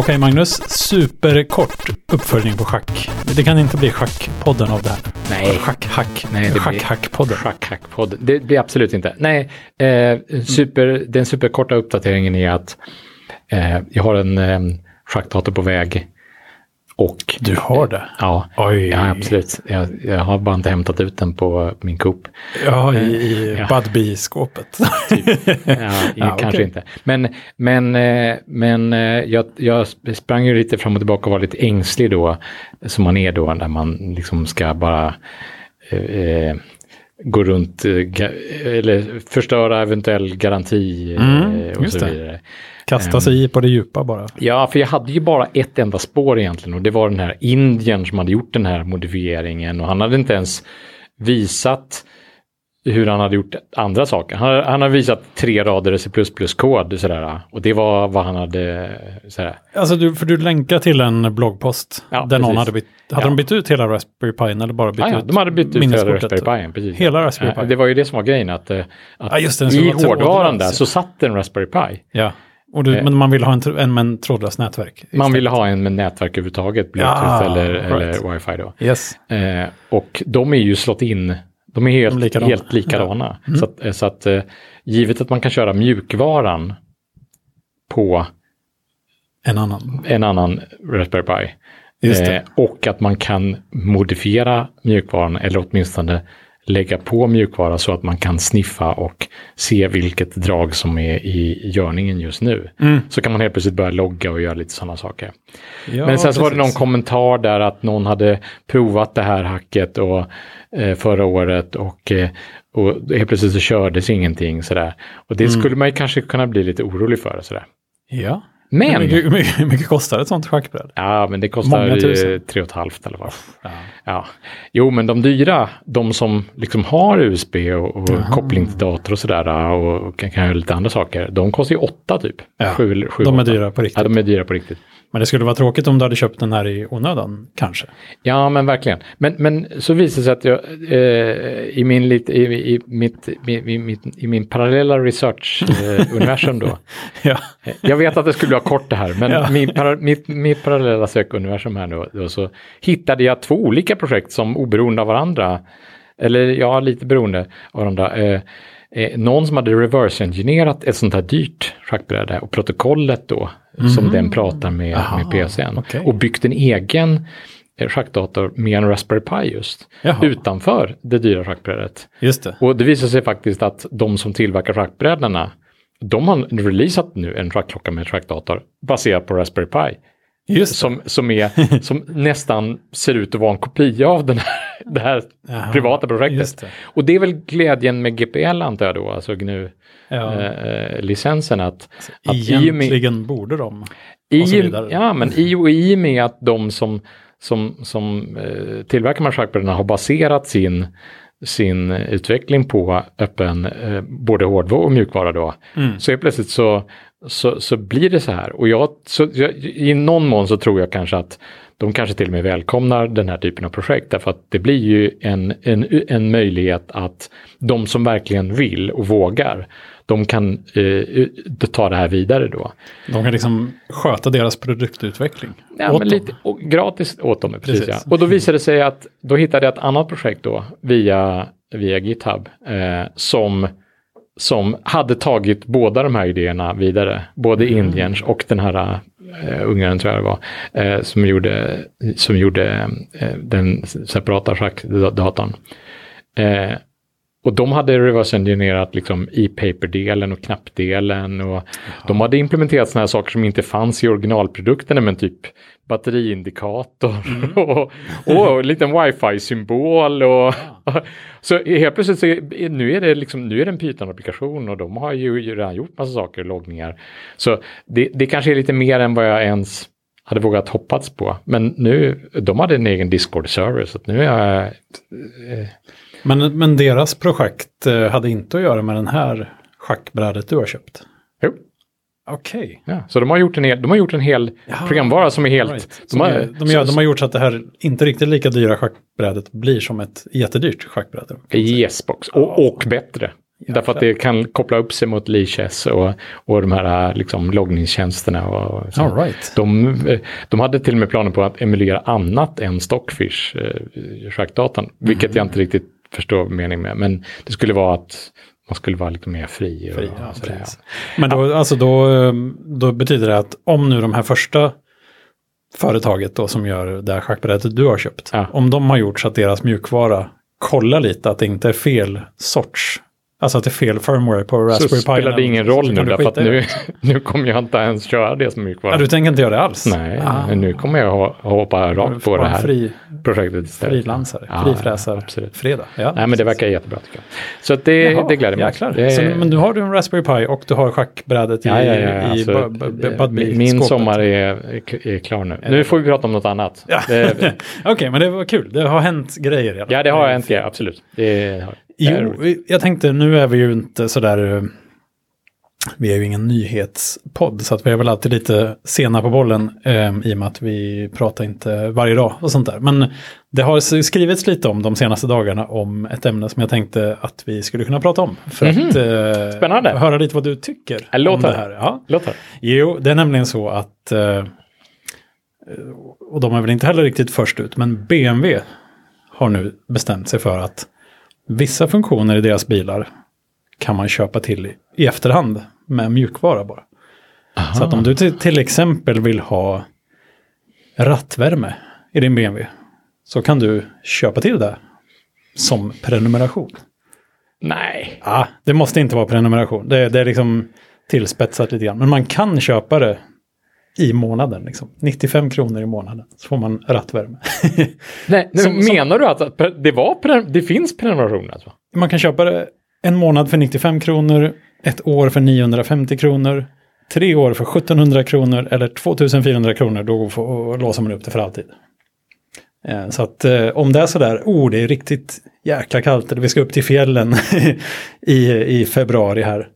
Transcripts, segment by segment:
Okej Magnus, superkort uppföljning på schack. Det kan inte bli schackpodden av det här. Nej. Schackhack. Nej, det Schackhackpodden. Schackhackpodd. Det blir absolut inte. Nej, eh, super, den superkorta uppdateringen är att eh, jag har en eh, schackdator på väg. Och Du har det? Ja, ja absolut. Jag, jag har bara inte hämtat ut den på min Coop. Ja, i, i Ja. Budbee-skåpet. Ja, Ja, kanske okej. inte. Men, men, eh, men eh, jag, jag sprang ju lite fram och tillbaka och var lite ängslig då, som man är då, när man liksom ska bara eh, eh, gå runt, eh, eller förstöra eventuell garanti eh, Mm, och så det. Kasta sig i på det djupa bara. Ja, för jag hade ju bara ett enda spår egentligen och det var den här Indien som hade gjort den här modifieringen och han hade inte ens visat hur han hade gjort andra saker. Han, han har visat tre rader C++-kod sådär och det var vad han hade sådär. Alltså, du, för du länkar till en bloggpost Ja, där någon precis. hade bytt. Hade Ja. de bytt ut hela Raspberry Pi eller bara bytt Ah, ja, ut de hade bytt ut hela? Raspberry Pi. Precis. Hela Raspberry Ja, Pi? Det var ju det som var grejen att, eh, att Ja, just det, i vara hårdvaran där ja. så satt en Raspberry Pi. Ja, och du, Eh. men man vill ha en, en med en trådlös nätverk. Man ville ha en med nätverk överhuvudtaget, Bluetooth Ja, eller, right. eller wifi då. Yes. Eh, och de är ju slått in, de är helt, De likadana. Mm. helt likadana. Så att, eh, så att eh, givet att man kan köra mjukvaran på En annan. en annan Raspberry Pi. Eh, och att man kan modifiera mjukvaran eller åtminstone lägga på mjukvara så att man kan sniffa och se vilket drag som är i görningen just nu. Mm. Så kan man helt plötsligt börja logga och göra lite sådana saker. Ja, Men sen så var det någon kommentar där att någon hade provat det här hacket och, eh, förra året och, eh, och helt plötsligt så kördes ingenting sådär. Och det Mm. skulle man ju kanske kunna bli lite orolig för. Sådär. Ja. Men, Hur mycket, mycket, mycket kostar ett sånt schackbräde? ja men det kostar Många eh, tusen. tre och ett halvt eller vad. Ja. Ja. Jo, men de dyra, de som liksom har USB och, och koppling till dator och sådär och, kan, kan göra lite andra saker, de kostar ju åtta typ. Ja, Sju, sju, de är åtta. dyra på riktigt. Ja, de är dyra på riktigt. Men det skulle vara tråkigt om du hade köpt den här i onödan, kanske. Ja, men verkligen. Men, men så visar det sig att jag eh, i, min lite, i, i, mitt, i, i, i min parallella research-universum då. Ja. Eh, Jag vet att det skulle vara kort det här, men Ja. min para, mitt, mitt parallella sökuniversum här nu, då, så hittade jag två olika projekt som oberoende av varandra, eller ja, lite beroende av varandra, eh, eh, någon som hade reverse-engineerat ett sånt här dyrt schackbräde och protokollet då, som den pratar med, Aha, med PCn, okej. och byggt en egen eh, schackdator med en Raspberry Pi just, Jaha. utanför det dyra schackbrädet. Just det. Och det visar sig faktiskt att de som tillverkar schackbrädorna, de har releasat nu en schackklocka med schackdator baserad på Raspberry Pi. Just. Som, som, är, som nästan ser ut att vara en kopia av den här, det här Jaha, privata projektet. det. Och det är väl glädjen med GPL antar jag då, alltså Ja. GNU-licensen att, att i och med, Egentligen borde de. i, ja, men i och i med att de som, som, som eh, tillverkar schackbrädorna har baserat sin, sin utveckling på öppen, eh, både hårdvara och mjukvara då, Mm. så är plötsligt så, så, så blir det så här. Och jag, så, jag, i någon mån så tror jag kanske att de kanske till och med välkomnar den här typen av projekt, därför att det blir ju en, en, en möjlighet att de som verkligen vill och vågar, de kan eh, ta det här vidare då. De kan liksom sköta deras produktutveckling. Ja, åt lite och, gratis åt dem. Precis, Precis. Ja. Och då visade det sig att då hittade jag ett annat projekt då via, via GitHub eh, som, som hade tagit båda de här idéerna vidare. Både Mm. Indiens och den här eh, ungaren tror jag det var, eh, som gjorde, som gjorde eh, den separata schackdatorn. Och de hade reverse-engineerat liksom e-paper-delen och knappdelen och de hade implementerat sådana här saker som inte fanns i originalprodukterna men typ batteriindikator Mm. och, och en liten wifi-symbol och så helt plötsligt så är, nu är det liksom nu är det en Python-applikation och de har ju redan gjort massa saker, loggningar. Så det, det kanske är lite mer än vad jag ens hade vågat hoppats på. Men nu, de hade en egen Discord-server så nu är jag Men, men deras projekt eh, hade inte att göra med den här schackbrädet du har köpt? Jo. Okej. Ja, så de har gjort en hel, de har gjort en hel Jaha, programvara som är helt... Right. De har, de, gör, de har gjort så att det här inte riktigt lika dyra schackbrädet blir som ett jättedyrt schackbräde. Yesbox och, och bättre. Därför att det kan koppla upp sig mot Leashes och, och de här liksom, loggningstjänsterna. Och, så. All right. de, de hade till och med planer på att emulera annat än Stockfish, eh, schackdatan, vilket jag inte riktigt förstår mening med. Men det skulle vara att man skulle vara lite mer fri. Fri, ja, sådär. Men då, alltså då, eh, då betyder det att om nu de här första företaget då som gör det här schackbrädet du har köpt, Ja. om de har gjort så att deras mjukvara kollar lite att det inte är fel sorts, alltså att det är fel firmware på så Raspberry Pi. spelar det ingen så roll nu, därför att i nu, nu kommer jag inte ens köra det som mjukvara. Ja, du tänker inte göra det alls? Nej, Ah. nu kommer jag hoppa rakt på det här Fri, projektet istället. frilansare, frifräsare, absolut. fredag. Ja, Nej, men det verkar jättebra tycker jag. Så att det, Jaha, det gläder mig. Det, Så, men du har du en Raspberry Pi och du har schackbrädet i, ja, ja, ja, i alltså, bu- det- Budbee min skåpet. sommar är, är klar nu. Nu får vi prata om något annat. Okej, men det var kul. Det har hänt grejer. i alla ja, det har jag inte, absolut. Det har, är Jo, jag tänkte, nu är vi ju inte sådär... eh, Vi är ju ingen nyhetspodd, så att vi är väl alltid lite sena på bollen eh, i och med att vi pratar inte varje dag och sånt där. Men det har skrivits lite om de senaste dagarna om ett ämne som jag tänkte att vi skulle kunna prata om. För att eh, Spännande. höra lite vad du tycker Ja, låt om det här. Ja. Låt höra. Jo, det är nämligen så att, eh, och de är väl inte heller riktigt först ut, men BMW har nu bestämt sig för att vissa funktioner i deras bilar kan man köpa till i, efterhand med mjukvara bara. Så att om du till, till exempel vill ha rattvärme i din BMW så kan du köpa till det som prenumeration. Nej. Ja, det måste inte vara prenumeration. Det, det är liksom tillspetsat lite grann. Men man kan köpa det i månaden. Liksom. 95 kronor i månaden. Så får man rattvärme. Nej, Som- men menar du att att det, var, det finns prenumeration alltså? man kan köpa det en månad för 95 kronor, ett år för 950 kronor, tre år för 1700 kronor eller 2400 kronor. Då får, låser man upp det för alltid. Eh, Så att eh, om det är sådär, oh det är riktigt jäkla kallt, eller vi ska upp till fjällen i, i februari här.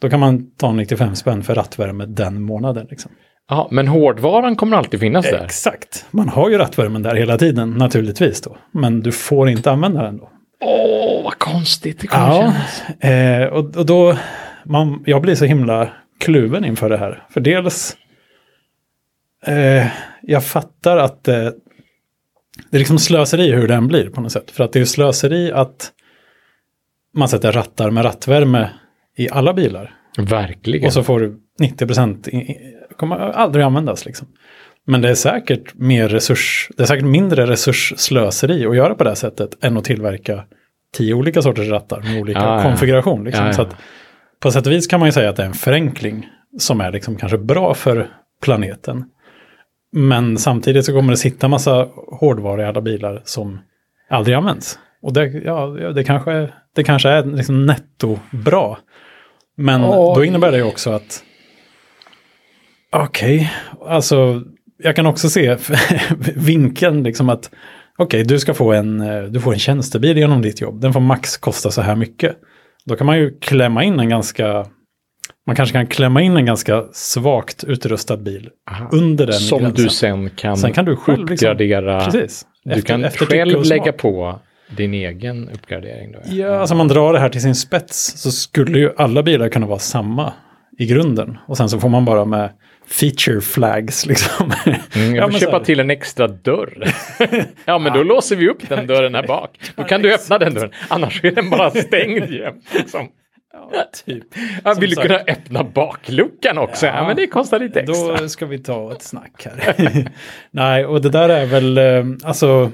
Då kan man ta 95 spänn för rattvärme den månaden. Liksom. Jaha, men hårdvaran kommer alltid finnas där? Exakt. Man har ju rattvärmen där hela tiden naturligtvis då. Men du får inte använda den då. Åh, vad konstigt det kommer Ja, kännas. eh, och, och då, man, jag blir så himla kluven inför det här. För dels, eh, jag fattar att eh, det är liksom slöseri hur den blir på något sätt. För att det är slöseri att man sätter rattar med rattvärme i alla bilar. Verkligen. Och så får du 90 procent, kommer aldrig användas liksom. Men det är säkert mer resurs, det är säkert mindre resursslöseri att göra på det här sättet än att tillverka tio olika sorters rattar med olika ja. konfiguration. Liksom. Ja. Så att, på sätt och vis kan man ju säga att det är en förenkling som är liksom kanske bra för planeten. Men samtidigt så kommer det sitta massa hårdvara i alla bilar som aldrig används. Och det, ja, det, kanske, det kanske är liksom netto bra. Men Åh. då innebär det ju också att okej, alltså jag kan också se vinkeln liksom att okej, du ska få en, eh, du får en tjänstebil genom ditt jobb. Den får max kosta så här mycket. Då kan man ju klämma in en ganska, man kanske kan klämma in en ganska svagt utrustad bil Aha. under den Som gränsen. du sen kan, Sen kan du själv liksom- uppgradera. Precis. Du Efter- kan efter själv lägga på din egen uppgradering. Då. Ja, alltså man drar det här till sin spets så skulle ju alla bilar kunna vara samma i grunden. Och sen så får man bara med feature flags liksom. Mm, jag Ja, får men köpa här. till en extra dörr. ja, men då låser vi upp den dörren här bak. Då kan du öppna den dörren. Annars är den bara stängd jämt. Liksom. Ja, typ. Ja, Som vill sagt. kunna öppna bakluckan också? Ja, Ja, men det kostar lite extra. Då ska vi ta ett snack här. Nej, och det där är väl, eh, alltså,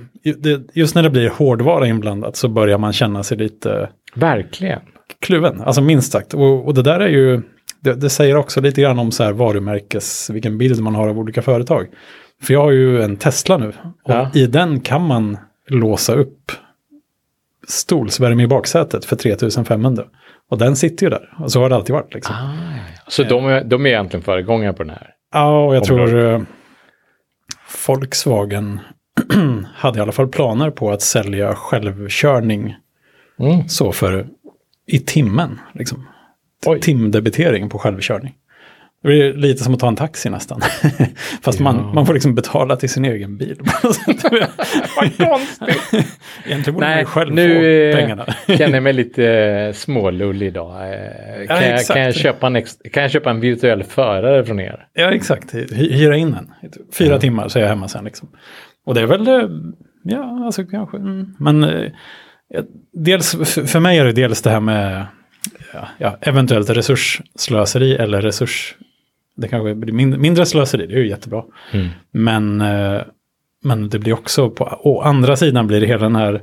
just när det blir hårdvara inblandat så börjar man känna sig lite Verkligen. kluven, alltså minst sagt. Och, och det där är ju, det, det säger också lite grann om så här varumärkes, vilken bild man har av olika företag. För jag har ju en Tesla nu och Ja. i den kan man låsa upp stolsvärme i baksätet för 3500. Och den sitter ju där, och så har det alltid varit. Liksom. Så de, är, de är egentligen föregångare på den här. Ja, och jag Området. tror eh, Volkswagen hade i alla fall planer på att sälja självkörning Mm. så för i timmen. Liksom. Oj. Timdebitering på självkörning. Det blir lite som att ta en taxi nästan. Fast Ja. man, man får liksom betala till sin egen bil. Vad konstigt. Egentligen borde man Nej, ju själv nu få eh, pengarna. känner jag mig lite eh, smålullig idag. Eh, Kan, jag, exakt. kan, jag köpa en ex, kan jag köpa en virtuell förare från er? Ja, exakt. Hy- Hyra in en. Fyra timmar så är jag hemma sen. Liksom. Och det är väl, ja, alltså kanske. Mm. Men ja, dels, för mig är det dels det här med ja, ja, eventuellt resursslöseri eller resurs... Det kanske blir min- mindre slöseri, det är ju jättebra. Mm. Men, eh, men det blir också på å andra sidan blir det hela den här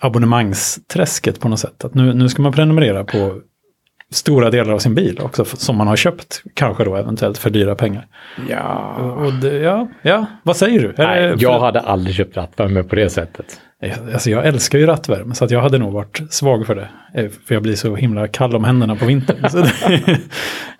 abonnemangsträsket på något sätt. Att nu, nu ska man prenumerera på stora delar av sin bil också som man har köpt, kanske då eventuellt för dyra pengar. Ja. Och det, ja, ja, vad säger du? Nej, det- jag hade aldrig köpt rattvärme på det sättet. Alltså jag älskar ju rattvärme så att jag hade nog varit svag för det. Eh, För jag blir så himla kall om händerna på vintern. så,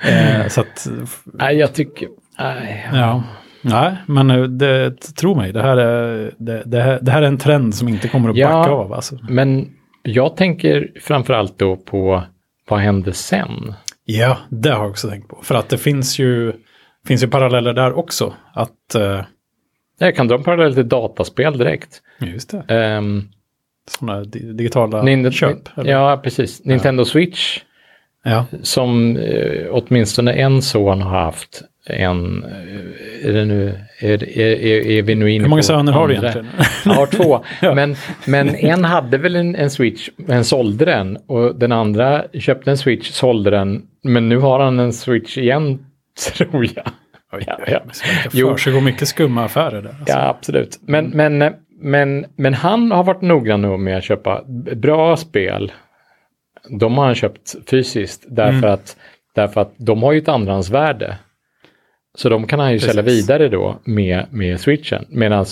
eh, så att, Nej, jag tycker... Nej. ja. Nej, men eh, det, tro mig, det här, är, det, det, här, det här är en trend som inte kommer att Ja. backa av. Alltså. Men jag tänker framförallt då på vad händer sen? Ja, det har jag också tänkt på. För att det finns ju, finns ju paralleller där också. Att, eh, Jag kan dra en parallell till dataspel direkt. Just det, Ehm, sådana di- digitala Ninde- köp. Eller? ja, precis. Nintendo Switch ja. som eh, åtminstone en son har haft en, eh, är det nu, är, är, är, vi nu inne Hur många på söner har du egentligen? Jag har två, Ja. men, men en hade väl en, en switch, men sålde den och den andra köpte en switch, sålde den, men nu har han en switch igen, tror jag. Ja, ja. Det Jo. försiggår mycket skumma affärer där. Alltså. Ja, absolut. Men, men, men, men han har varit noggrann nog med att köpa bra spel. De har han köpt fysiskt därför, Mm. att, därför att de har ju ett andrahandsvärde. Så de kan han ju sälja Precis. vidare då med, med switchen. Medan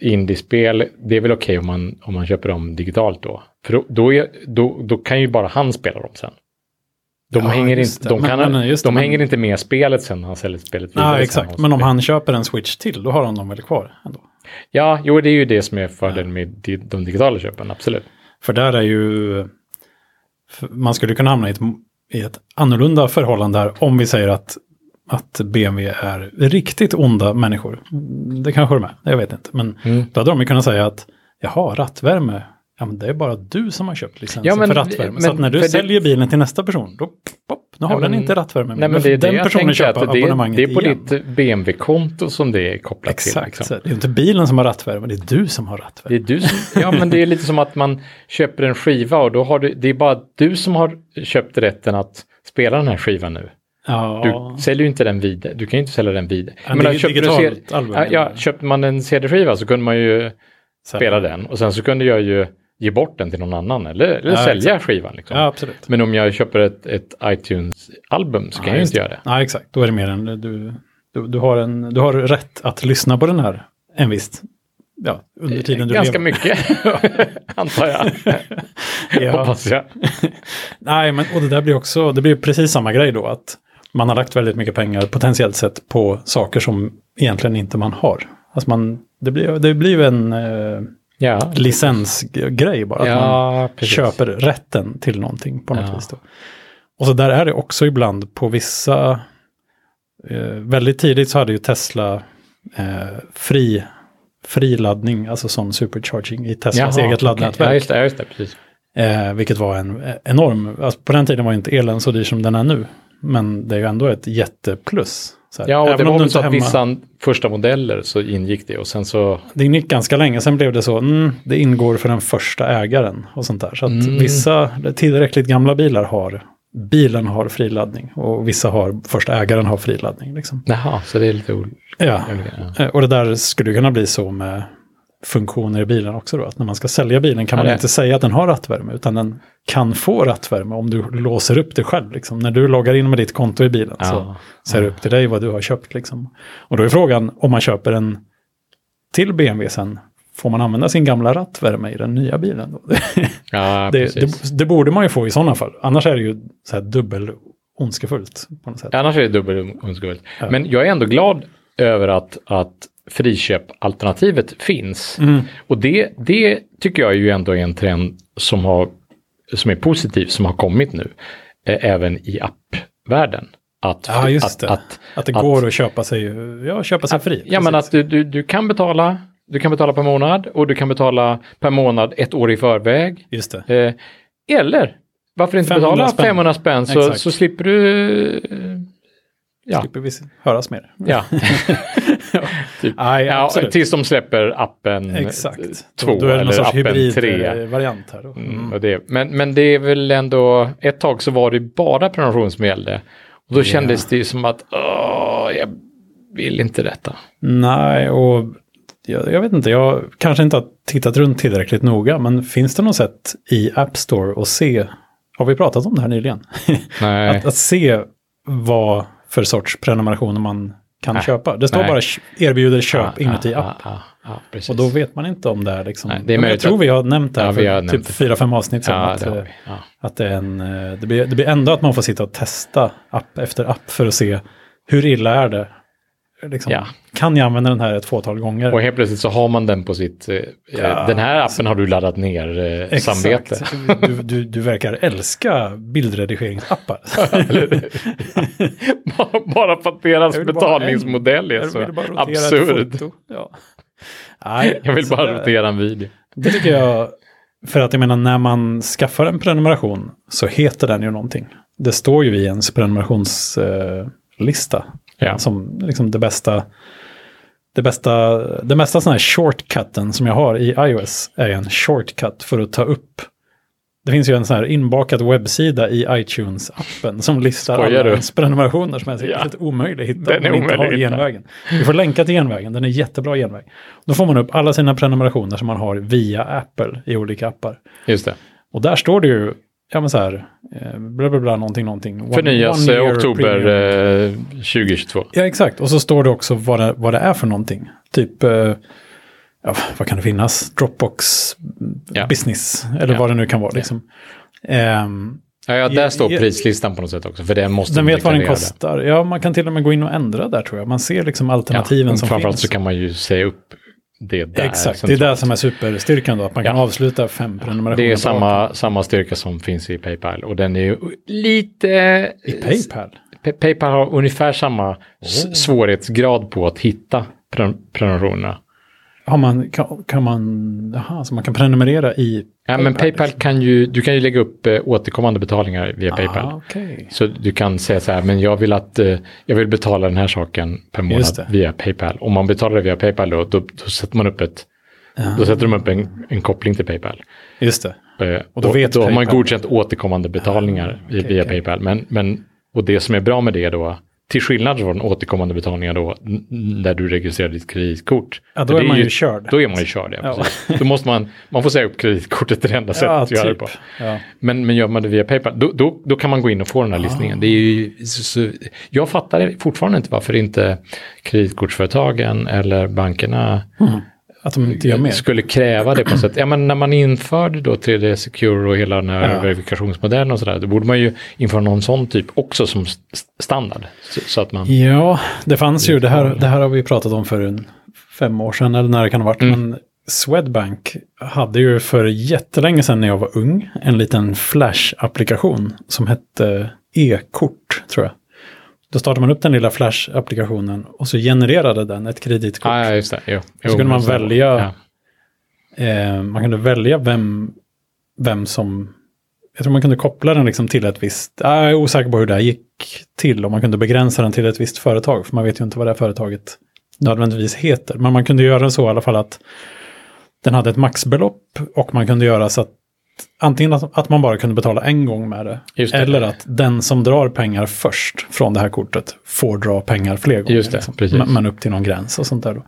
indiespel, det är väl okej om, man, om man köper dem digitalt då. För då, då, är, då, då kan ju bara han spela dem sen. De, Ja, hänger, inte, de Men- kan, men det, de men- hänger inte med spelet sen när han säljer spelet vidare. Sen exakt. Men om han köper en Switch till, då har han dem väl kvar ändå. Ja, jo, det är ju det som är fördelen med de digitala köpen, absolut. För där är ju... Man skulle kunna hamna i ett, i ett annorlunda förhållande här om vi säger att, att BMW är riktigt onda människor. Det kanske de är, jag vet inte. Men Mm. då hade de ju kunnat säga att jaha, rattvärme, ja men det är bara du som har köpt licensen Ja, men- för rattvärme. men- så när du för det- säljer bilen till nästa person, då pop, nu har Ja, den inte rattvärme. Nej, men det är det den jag personen köper att det, abonnemanget det är på igen. ditt BMW-konto som det är kopplat till. Exakt, Liksom. det är inte bilen som har rattvärme, det är du som har rattvärme. Det är du som, ja, men det är lite som att man köper en skiva och då har du, det är bara du som har köpt rätten att spela den här skivan nu. Ja, Du säljer ju inte den vidare, du kan ju inte sälja den vidare. Ja, Men det digitalt album, ja, ja, köpte man en CD-skiva så kunde man ju spela den och sen så kunde jag ju ge bort den till någon annan eller, eller Ja, sälja exakt. skivan. Liksom. ja, absolut. Men om jag köper ett, ett iTunes-album så kan Ja, jag ju inte göra det. Ja, exakt. Då är det mer än du, du, du, har en, du har rätt att lyssna på den här en viss, ja, under tiden du Ganska lever. mycket, antar jag. Ja. Hoppas jag. Nej, men och det där blir också, det blir precis samma grej då, att man har lagt väldigt mycket pengar potentiellt sett på saker som egentligen inte man har. Alltså man, det blir, det blir ju en eh, Ja, licensgrej bara, att man ja precis. köper rätten till någonting på något Ja. vis. Då. Och så där är det också ibland på vissa, eh, väldigt tidigt så hade ju Tesla eh, fri, fri laddning, alltså sån supercharging i Teslas Jaha, eget laddnätverk. Ja, just det, ja, just det, precis. Eh, vilket var en enorm, alltså på den tiden var inte elen så dyr som den är nu. Men det är ju ändå ett jätteplus. Här, Ja, och det om var väl så att hemma- vissa första modeller så ingick det och sen så... Det gick ganska länge, sen blev det så, mm, det ingår för den första ägaren och sånt där. Så att Mm. vissa tillräckligt gamla bilar har, bilen har friladdning och vissa har, första ägaren har friladdning. Liksom. Jaha, så det är lite olika. Ja, Ja. eh, och det där skulle kunna bli så med funktioner i bilen också då, att när man ska sälja bilen kan Ja, man inte säga att den har rattvärme, utan den kan få rattvärme om du låser upp det själv. Liksom. När du loggar in med ditt konto i bilen så Ja. så är det upp till dig vad du har köpt. Liksom. Och då är frågan, om man köper en till BMW sen, får man använda sin gamla rattvärme i den nya bilen? Då? Ja, det, det, det borde man ju få i sådana fall. Annars är det ju så här dubbel ondskefullt på något sätt. Annars är det dubbel ondskuld. Ja. Men jag är ändå glad över att, att friköp-alternativet finns. Mm. Och det, det tycker jag ju ändå är en trend som, har, som är positiv, som har kommit nu, eh, även i appvärlden. att... Ja, just att, det. Att, Att det att- går att köpa sig, ja, köpa sig fri. ja, men att du, du, du kan betala, du kan betala per månad och du kan betala per månad ett år i förväg. Just det. Eh, eller, varför inte 500 betala spänn. 500 spänn så, Exakt. så slipper du... eh, Ja, Slipper vi höras mer. ja. Typ. Nej, ja tills de släpper appen Exakt. två Då är det eller appen tre. hybridvariant här. Då. Mm, Mm. det, men, men det är väl ändå, ett tag så var det bara prenumeration som gällde. Och då Ja. kändes det ju som att, åh, jag vill inte detta. Nej, och jag, jag vet inte, jag kanske inte har tittat runt tillräckligt noga, men finns det något sätt i App Store att se, har vi pratat om det här nyligen? Att, att se vad för sorts prenumerationer man kan Nej. köpa. Det står Nej. bara "Sh- erbjuder köp Ja, inuti ja, app. Ja. Och då vet man inte om det är liksom... Nej, det är jag tror att- vi har nämnt det här för typ fyra, fem avsnitt sedan. att, det eh, att det, är en, eh, det, blir, det blir ändå att man får sitta och testa app efter app för att se hur illa är det. Liksom, Ja. Kan jag använda den här ett fåtal gånger? Och helt plötsligt så har man den på sitt, eh, Ja, den här appen har du laddat ner eh, samvete. Du, du, du verkar älska bildredigeringsappar. bara, bara för att deras betalningsmodell är så absurd. foto. Ja. Nej, Jag vill bara det- rotera en video. Det tycker jag, för att jag menar när man skaffar en prenumeration så heter den ju någonting. Det står ju i ens prenumerationslista Ja. som liksom det bästa, det bästa, det mesta sån här shortcutten som jag har i iOS är en shortcut för att ta upp. Det finns ju en sån här inbakad webbsida i iTunes-appen som listar Skojar alla ens prenumerationer som är Ja. helt omöjlig att hitta Den är inte har omöjlig att hitta. genvägen. Vi får länka till genvägen, den är jättebra genväg. Då får man upp alla sina prenumerationer som man har via Apple i olika appar. Just det. Och där står det ju, ja men så här, eh, bla bla bla, någonting, någonting. One- Förnyas one year oktober eh, 2022. Ja, exakt. Och så står det också vad det, vad det är för någonting. Typ, eh, ja, vad kan det finnas? Dropbox Ja. business, eller Ja. vad det nu kan vara. Liksom. Ehm, Ja, ja, där Ja, står ja. prislistan på något sätt också. För det måste den man vet vad den kostar. Ja, man kan till och med gå in och ändra där tror jag. Man ser liksom alternativen och som framförallt finns. så kan man ju säga upp det där. Exakt, det är det som är superstyrkan då, att man kan Ja. avsluta fem prenumerationer. Det är samma, samma styrka som finns i Paypal. Och den är ju lite... I Paypal. Pa- Paypal har ungefär samma s- svårighetsgrad på att hitta pre- prenumerationerna. Har man, kan, kan man, jaha, så man kan prenumerera i Ja, men Paypal kan ju, du kan ju lägga upp eh, återkommande betalningar via Paypal. Ah, okej. Så du kan säga så här, men jag vill att eh, jag vill betala den här saken per månad via Paypal. Om man betalar det via Paypal då, då, då sätter man upp ett, då sätter de upp en, en koppling till Paypal. Just det. Eh, Och då vet då har man Paypal. godkänt återkommande betalningar Ah, via- okej, via okej. Paypal. Men, men, och det som är bra med det då, till skillnad från återkommande betalningar då, där du registrerar ditt kreditkort. Ja, då är man ju körd. Då är man ju körd, ja. Ja. Då måste man, man får säga upp kreditkortet, det är det enda sättet att göra det på. Ja. Men, men gör man det via Paypal, då, då, då kan man gå in och få den här listningen. Det är ju, så, så, jag fattar fortfarande inte varför inte kreditkortsföretagen eller bankerna Att de inte gör mer. skulle kräva det på sätt. Ja, men när man införde då 3D Secure och hela den här Ja. verifikationsmodellen och sådär, då borde man ju införa någon sån typ också som st- standard. Så, så att man, Ja, det fanns ju, det här, det här har vi pratat om för en fem år sedan eller när det kan ha varit. Mm. Men Swedbank hade ju för jättelänge sedan när jag var ung en liten Flash-applikation som hette e-kort tror jag. Då startade man upp den lilla Flash-applikationen och så genererade den ett kreditkort. ah, ja, just det. Jo, jo, Så kunde man välja- Ja. Eh, man kunde välja vem, vem som... Jag tror man kunde koppla den liksom till ett visst... Ah, jag är osäker på hur det här gick till. Om man kunde begränsa den till ett visst företag. För man vet ju inte vad det här företaget nödvändigtvis heter. Men man kunde göra så i alla fall att den hade ett maxbelopp. Och man kunde göra så att antingen att, att man bara kunde betala en gång med det. Det. Eller att den som drar pengar först från det här kortet får dra pengar fler gånger. Just det, liksom. precis. Men, upp till någon gräns och sånt där då.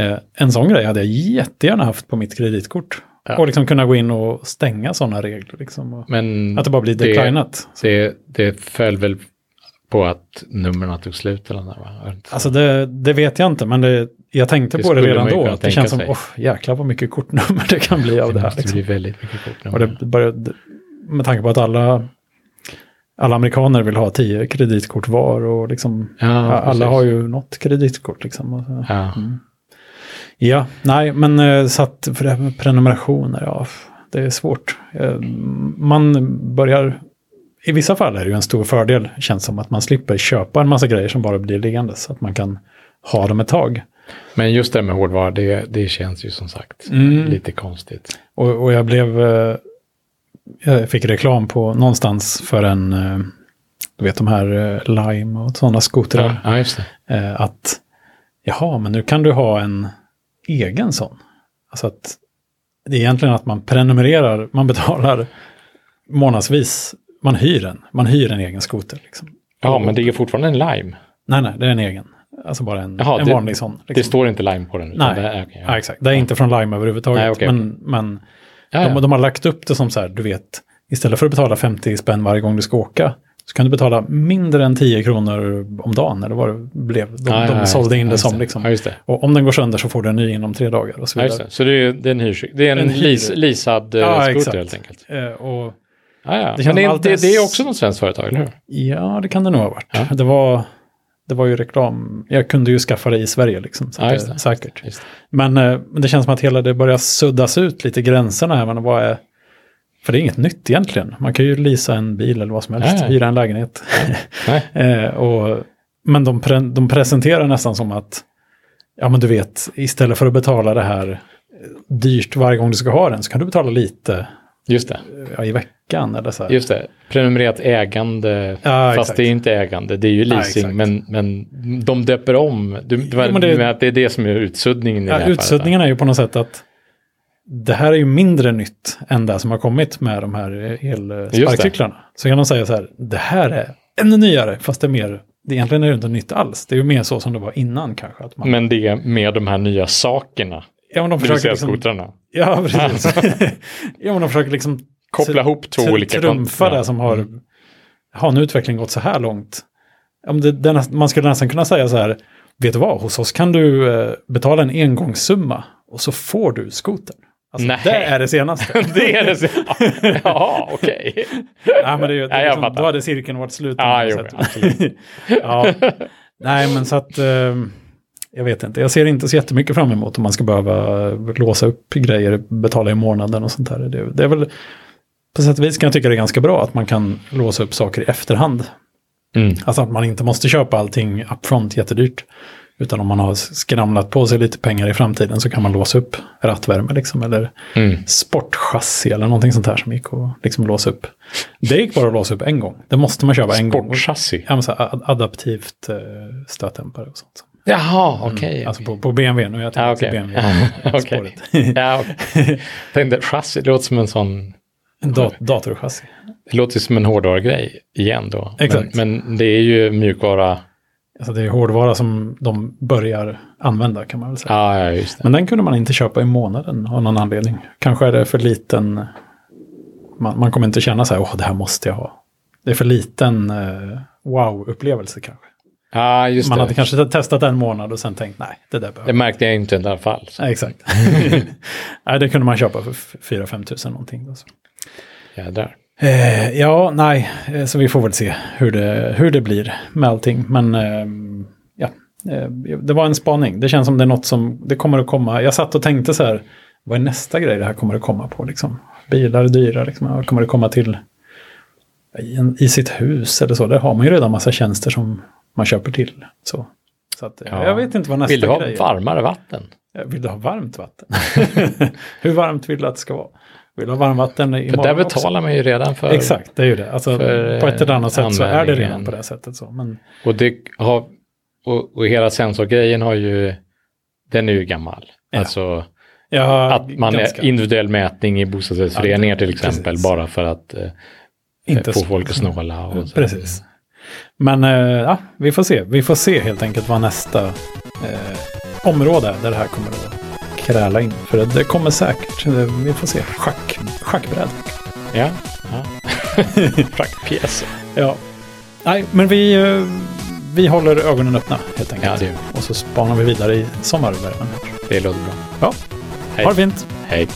Eh, en sån grej hade jag jättegärna haft på mitt kreditkort. Ja. Och liksom kunna gå in och stänga sådana regler. Liksom, och Men att det bara blir declinat. det, det föll väl på att numren tog slut eller något, va? Alltså det, det vet jag inte, men det, jag tänkte Det på det redan då. det känns som, jäklar vad mycket kortnummer det kan bli av det, det här. Liksom. bli väldigt mycket Och kortnummer. det började, med tanke på att alla, alla amerikaner vill ha tio kreditkort var och liksom, Ja, alla har ju något kreditkort. Liksom. Och. Ja. Ja, nej, men eh, så att för det här med prenumerationer, ja, det är svårt. Eh, Man börjar i vissa fall är det ju en stor fördel, känns som att man slipper köpa en massa grejer som bara blir liggande, så att man kan ha dem ett tag. Men just det med hårdvara, det, det känns ju som sagt Mm. lite konstigt. Och, och jag blev... eh, Jag fick reklam på någonstans för en... eh, Du vet de här eh, Lime och sådana skotrar. Ja, ja, Att jaha, men nu kan du ha en egen sån. Alltså att det är egentligen att man prenumererar, man betalar månadsvis. Man hyr en, man hyr en egen skoter. Liksom. Ja, men det är fortfarande en lime. Nej, nej, det är en egen. Alltså bara en, Jaha, en det- vanlig sån. Det Liksom. står inte lime på den. Nej, det är, okej, ja. exakt. Det är inte från Lime överhuvudtaget. Nej, okej, men men Ja, ja. de, de har lagt upp det som så här, du vet, istället för att betala 50 spänn varje gång du ska åka, så kan du betala mindre än 10 kronor om dagen, eller vad det blev. De, Ja, ja, de ja, sålde in ja, det som liksom. Ja, det. Och om den går sönder så får du en ny inom tre dagar och så Ja, vidare. det. Så det är, det är en, hyr, det är en, En leasad eh, Ja, skoter exakt. helt enkelt. Eh, och, Ja, ja. Det det, det, är det också något svenskt företag, eller hur? ja, det kan det nog ha varit. Ja. Det, var, det var ju reklam. Jag kunde ju skaffa det i Sverige liksom. Så Ja, just det, det. säkert. Just det. Men, eh, men det känns som att hela det börjar suddas ut lite gränserna här. Men vad är, för det är inget nytt egentligen. Man kan ju leasa en bil eller vad som helst, hyra en lägenhet. Eh, och, men de, pre, de presenterar nästan som att, ja men du vet, istället för att betala det här eh, dyrt varje gång du ska ha den så kan du betala lite Just det. ja, i veckan eller så här. Just det. Prenumererat ägande, Ja, fast exakt. det är inte ägande, det är ju Ja, leasing, exakt. men, men de döper om. Du, du, men det- det, att det är det som är utsuddningen i det Ja, här fallet, utsuddningen är ju på något sätt att det här är ju mindre nytt än det som har kommit med de här elsparkcyklarna. Så kan de säga så här, det här är ännu nyare, fast det är mer, det egentligen är det inte nytt alls. Det är ju mer så som det var innan kanske. Att man, Men det är med de här nya sakerna, ja, men de det försöker liksom, skotrarna. Ja, precis. ja, men de försöker liksom Koppla ihop två olika... Trumfa det som har, har en utveckling gått så här långt. Om det, det, man skulle nästan kunna säga så här, vet du vad, hos oss kan du eh, betala en engångssumma och så får du skotern. Alltså, Nej. det är det senaste. det är det. så- Ja, okej. ja, men det det Ja, liksom, då hade cirkeln varit slut. Ja, jo, sätt. ja. Nej, men så att, eh, jag vet inte, jag ser inte så jättemycket fram emot om man ska behöva låsa upp grejer, betala i månaden och sånt där. Det, det är väl, på sätt och vis kan jag tycka det är ganska bra att man kan låsa upp saker i efterhand. Mm. Alltså att man inte måste köpa allting upfront jättedyrt. Utan om man har skramlat på sig lite pengar i framtiden så kan man låsa upp rattvärme liksom. Eller Mm. sportchassi eller någonting sånt här som gick att liksom låsa upp. Det gick bara att låsa upp en gång. Det måste man köpa en gång. Sportchassi. Ja, men så här, ad- adaptivt eh, stötdämpare och sånt. Jaha, okej. Alltså på, på BMW, nu jag Ja, tillbaka okej. till BMW. Spåret. Ja, okej. Tänkte chassi, det låter som en sån... En dat datorchassi. Det låter som en hårdvarugrej igen då. Exakt. Men, men det är ju mjukvara. Alltså det är hårdvara som de börjar använda kan man väl säga. Ja, ja, just det. Men den kunde man inte köpa i månaden av någon anledning. Kanske är det för liten... Man, man kommer inte känna så här, åh det här måste jag ha. Det är för liten eh, wow-upplevelse kanske. Ja, just Man det. hade kanske testat en månad och sen tänkt, nej, det där behöver Det märkte jag inte i alla fall. Nej, exakt. nej, det kunde man köpa för 4-5 tusen någonting. Då, så. Jädrar. Eh, ja, nej, eh, så vi får väl se hur det, hur det blir med allting. Men ehm, ja, eh, det var en spaning. Det känns som det är något som det kommer att komma. Jag satt och tänkte så här, vad är nästa grej det här kommer att komma på? Liksom? Bilar är dyra, liksom. Ja, kommer det komma till i, sitt hus eller så? Där har man ju redan massa tjänster som man köper till. Så, så att, eh, Ja. jag vet inte vad nästa Vill du ha grej är. varmare vatten? Eh, Vill du ha varmt vatten? hur varmt vill du att det ska vara? Vill du ha varmvatten i För där morgon också? betalar man ju redan för. Exakt, det är ju det. Alltså, på ett eller annat sätt så är det redan på det sättet. Så. Men, Och, det har, och, och hela sensorgrejen har ju, den är ju gammal. Ja. Alltså ja, att man ganska. är individuell mätning i bostadsrättsföreningar till exempel precis. bara för att eh, Inte få så- folk att snåla. Och så. Precis. Men eh, ja, vi får se. Vi får se helt enkelt vad nästa eh, område är där det här kommer att kräla in. För det, det kommer säkert. Vi får se. Schack, schackbräd. Ja, ja. Fraktpjäser. Ja. Nej, men vi, eh, vi håller ögonen öppna helt enkelt. Ja, det. Och så spanar vi vidare i sommarvärmen. Det låter bra. Ja, Hej. ha det fint. Hej.